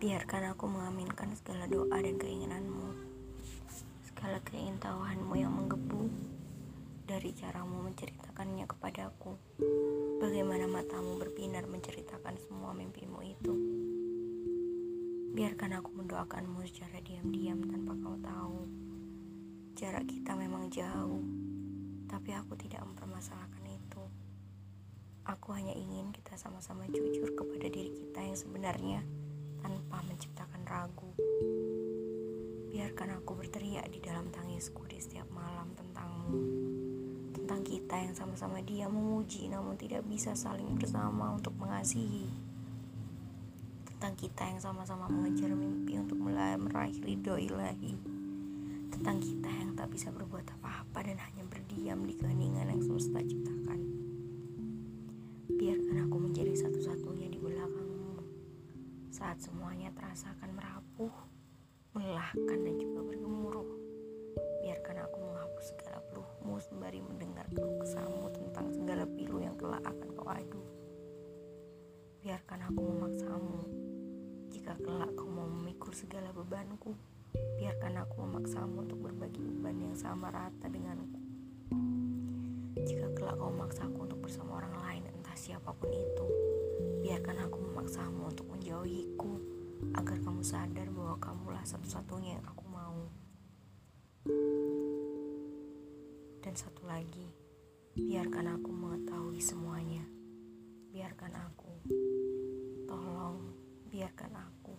Biarkan aku mengaminkan segala doa dan keinginanmu, segala keingintahuanmu yang menggebu dari caramu menceritakannya kepadaku. Bagaimana matamu berbinar menceritakan semua mimpimu itu. Biarkan aku mendoakanmu secara diam-diam tanpa kau tahu. Jarak kita memang jauh, tapi aku tidak mempermasalahkan itu. Aku hanya ingin kita sama-sama jujur kepada diri kita yang sebenarnya tanpa menciptakan ragu. Biarkan aku berteriak di dalam tangisku di setiap malam tentangmu. Tentang kita yang sama-sama dia memuji namun tidak bisa saling bersama untuk mengasihi. Tentang kita yang sama-sama mengejar mimpi untuk meraih ridho ilahi. Tentang kita yang tak bisa berbuat apa-apa dan hanya berdiam di keheningan yang saat semuanya terasa akan merapuh, melelahkan dan juga bergemuruh. Biarkan aku menghapus segala peluhmu sembari mendengar keluh kesahmu tentang segala pilu yang kelak akan kau adu. Biarkan aku memaksamu jika kelak kau mau memikul segala bebanku. Biarkan aku memaksamu untuk berbagi beban yang sama rata denganku. Jika kelak kau memaksaku untuk bersama orang lain entah siapa pun itu, biarkan aku memaksamu untuk menjauhiku agar kamu sadar bahwa kamulah satu-satunya yang aku mau. Dan satu lagi, biarkan aku mengetahui semuanya. Biarkan aku. Tolong, biarkan aku.